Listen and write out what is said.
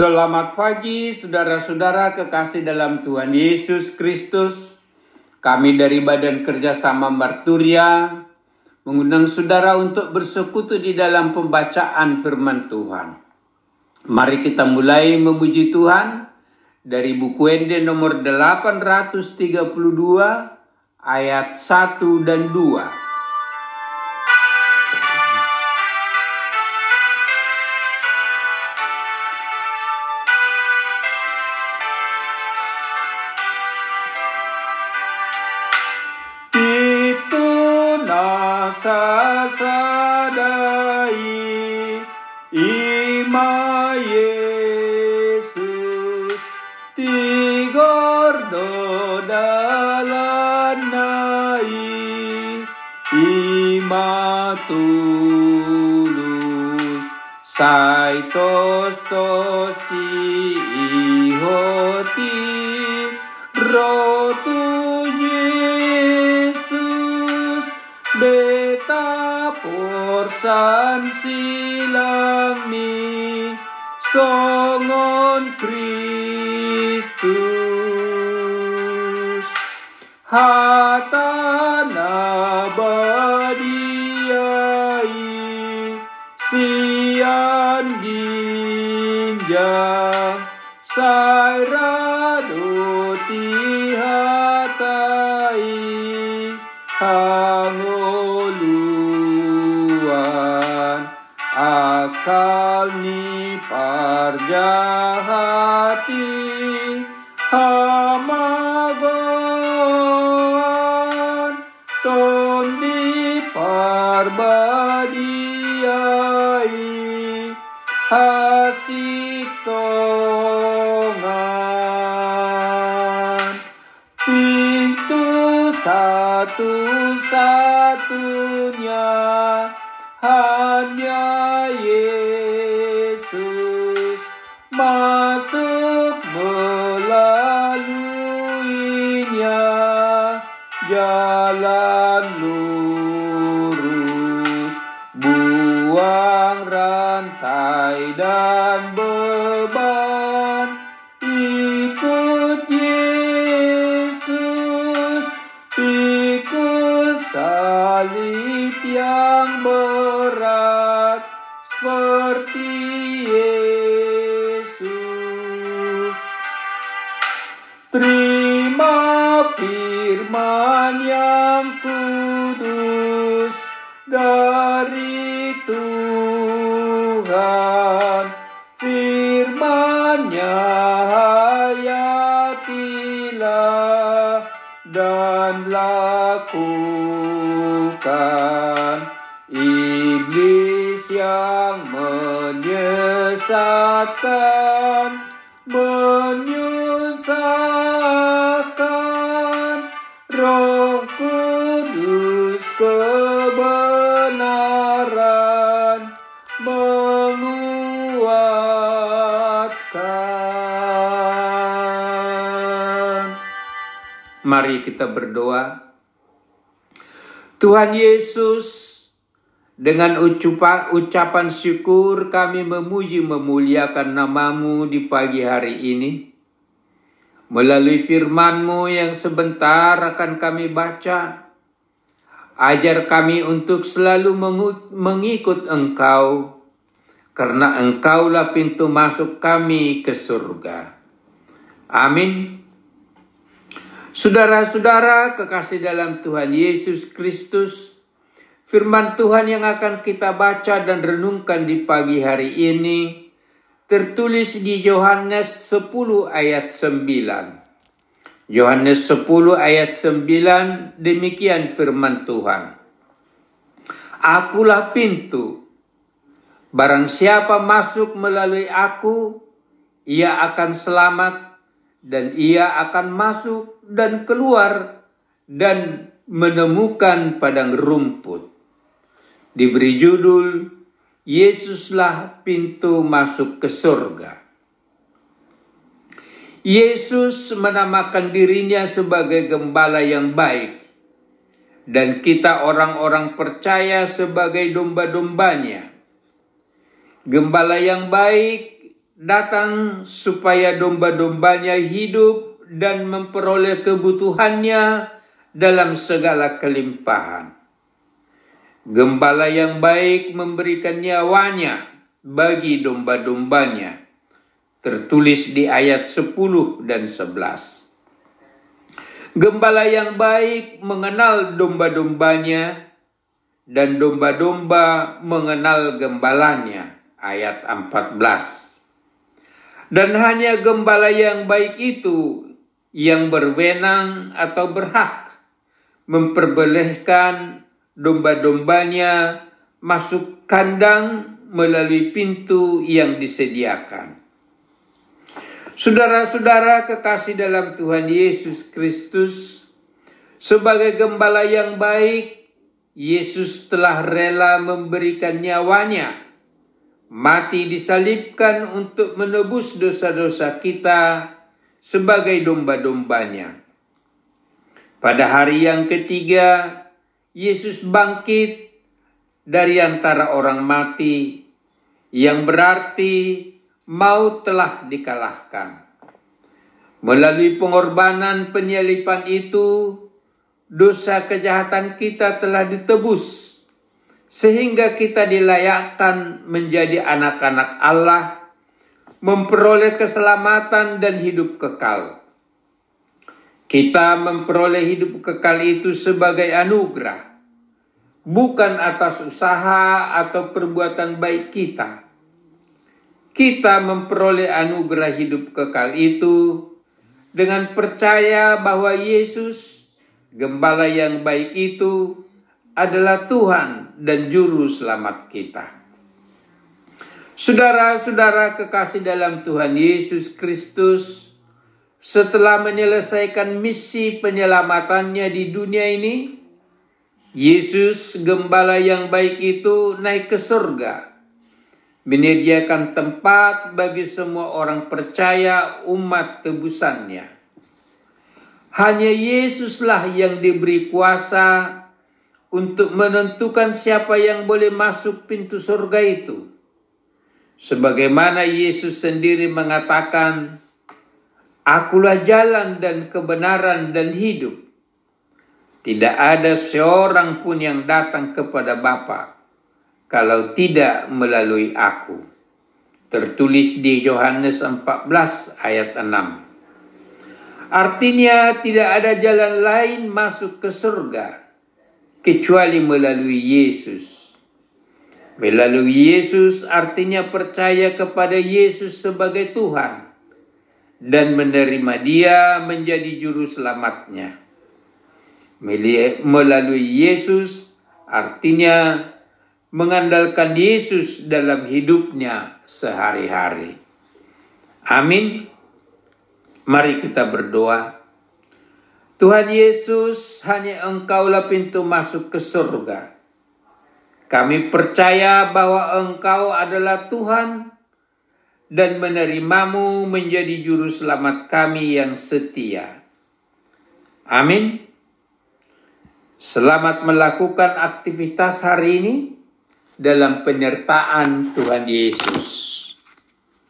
Selamat pagi, saudara-saudara kekasih dalam Tuhan Yesus Kristus. Kami dari Badan Kerjasama Marturia mengundang saudara untuk bersekutu di dalam pembacaan firman Tuhan. Mari kita mulai memuji Tuhan dari buku Ende nomor 832 ayat 1 dan 2. Sasadai ima Yesus tigordo dalanai ima tulus saitos tosi ihoti rotu Yesus beta porsan silami songon Kristus. Hatana badiai sian ginjang sairado tihatai hangoluan akal ni parjahati hamagon tondi parbadiai hasik pintu satu-satunya rantai dan beban. Ikut Yesus pikul salib yang berat seperti Yesus. Terima firman yang kudus dari Tuhan Hayatilah dan lakukan Iblis yang menyesatkan Mari kita berdoa. Tuhan Yesus, dengan ucapan, ucapan syukur kami memuji memuliakan namamu di pagi hari ini. Melalui firman-Mu yang sebentar akan kami baca, ajar kami untuk selalu mengikut Engkau, karena Engkaulah pintu masuk kami ke surga. Amin. Saudara-saudara kekasih dalam Tuhan Yesus Kristus, firman Tuhan yang akan kita baca dan renungkan di pagi hari ini tertulis di Yohanes 10 ayat 9. Yohanes 10 ayat 9 demikian firman Tuhan. Akulah pintu. Barang siapa masuk melalui aku, ia akan selamat dan ia akan masuk dan keluar dan menemukan padang rumput. Diberi judul Yesuslah pintu masuk ke surga. Yesus menamakan dirinya sebagai gembala yang baik, dan kita orang-orang percaya sebagai domba-dombanya. Gembala yang baik datang supaya domba-dombanya hidup dan memperoleh kebutuhannya dalam segala kelimpahan. Gembala yang baik memberikan nyawanya bagi domba-dombanya. Tertulis di ayat 10 dan 11. Gembala yang baik mengenal domba-dombanya dan domba-domba mengenal gembalanya. Ayat 14. Dan hanya gembala yang baik itu yang berwenang atau berhak memperbolehkan domba-dombanya masuk kandang melalui pintu yang disediakan. Saudara-saudara kekasih dalam Tuhan Yesus Kristus, sebagai gembala yang baik, Yesus telah rela memberikan nyawanya, mati disalibkan untuk menebus dosa-dosa kita sebagai domba-dombanya. Pada hari yang ketiga, Yesus bangkit dari antara orang mati, yang berarti maut telah dikalahkan. Melalui pengorbanan penyalipan itu, dosa kejahatan kita telah ditebus, sehingga kita dilayakkan menjadi anak-anak Allah, memperoleh keselamatan dan hidup kekal. Kita memperoleh hidup kekal itu sebagai anugerah, bukan atas usaha atau perbuatan baik kita. Kita memperoleh anugerah hidup kekal itu dengan percaya bahwa Yesus, gembala yang baik itu, adalah Tuhan dan Juru Selamat kita. Saudara-saudara kekasih dalam Tuhan Yesus Kristus, setelah menyelesaikan misi penyelamatannya di dunia ini, Yesus gembala yang baik itu naik ke surga, menyediakan tempat bagi semua orang percaya umat tebusannya. Hanya Yesuslah yang diberi kuasa untuk menentukan siapa yang boleh masuk pintu surga itu. Sebagaimana Yesus sendiri mengatakan, Akulah jalan dan kebenaran dan hidup. Tidak ada seorang pun yang datang kepada Bapa kalau tidak melalui aku. Tertulis di Yohanes 14 ayat 6. Artinya tidak ada jalan lain masuk ke surga kecuali melalui Yesus. Melalui Yesus artinya percaya kepada Yesus sebagai Tuhan dan menerima dia menjadi juru selamatnya. Melalui Yesus artinya mengandalkan Yesus dalam hidupnya sehari-hari. Amin. Mari kita berdoa. Tuhan Yesus, hanya Engkaulah pintu masuk ke surga. Kami percaya bahwa Engkau adalah Tuhan dan menerimamu menjadi juru selamat kami yang setia. Amin. Selamat melakukan aktivitas hari ini dalam penyertaan Tuhan Yesus.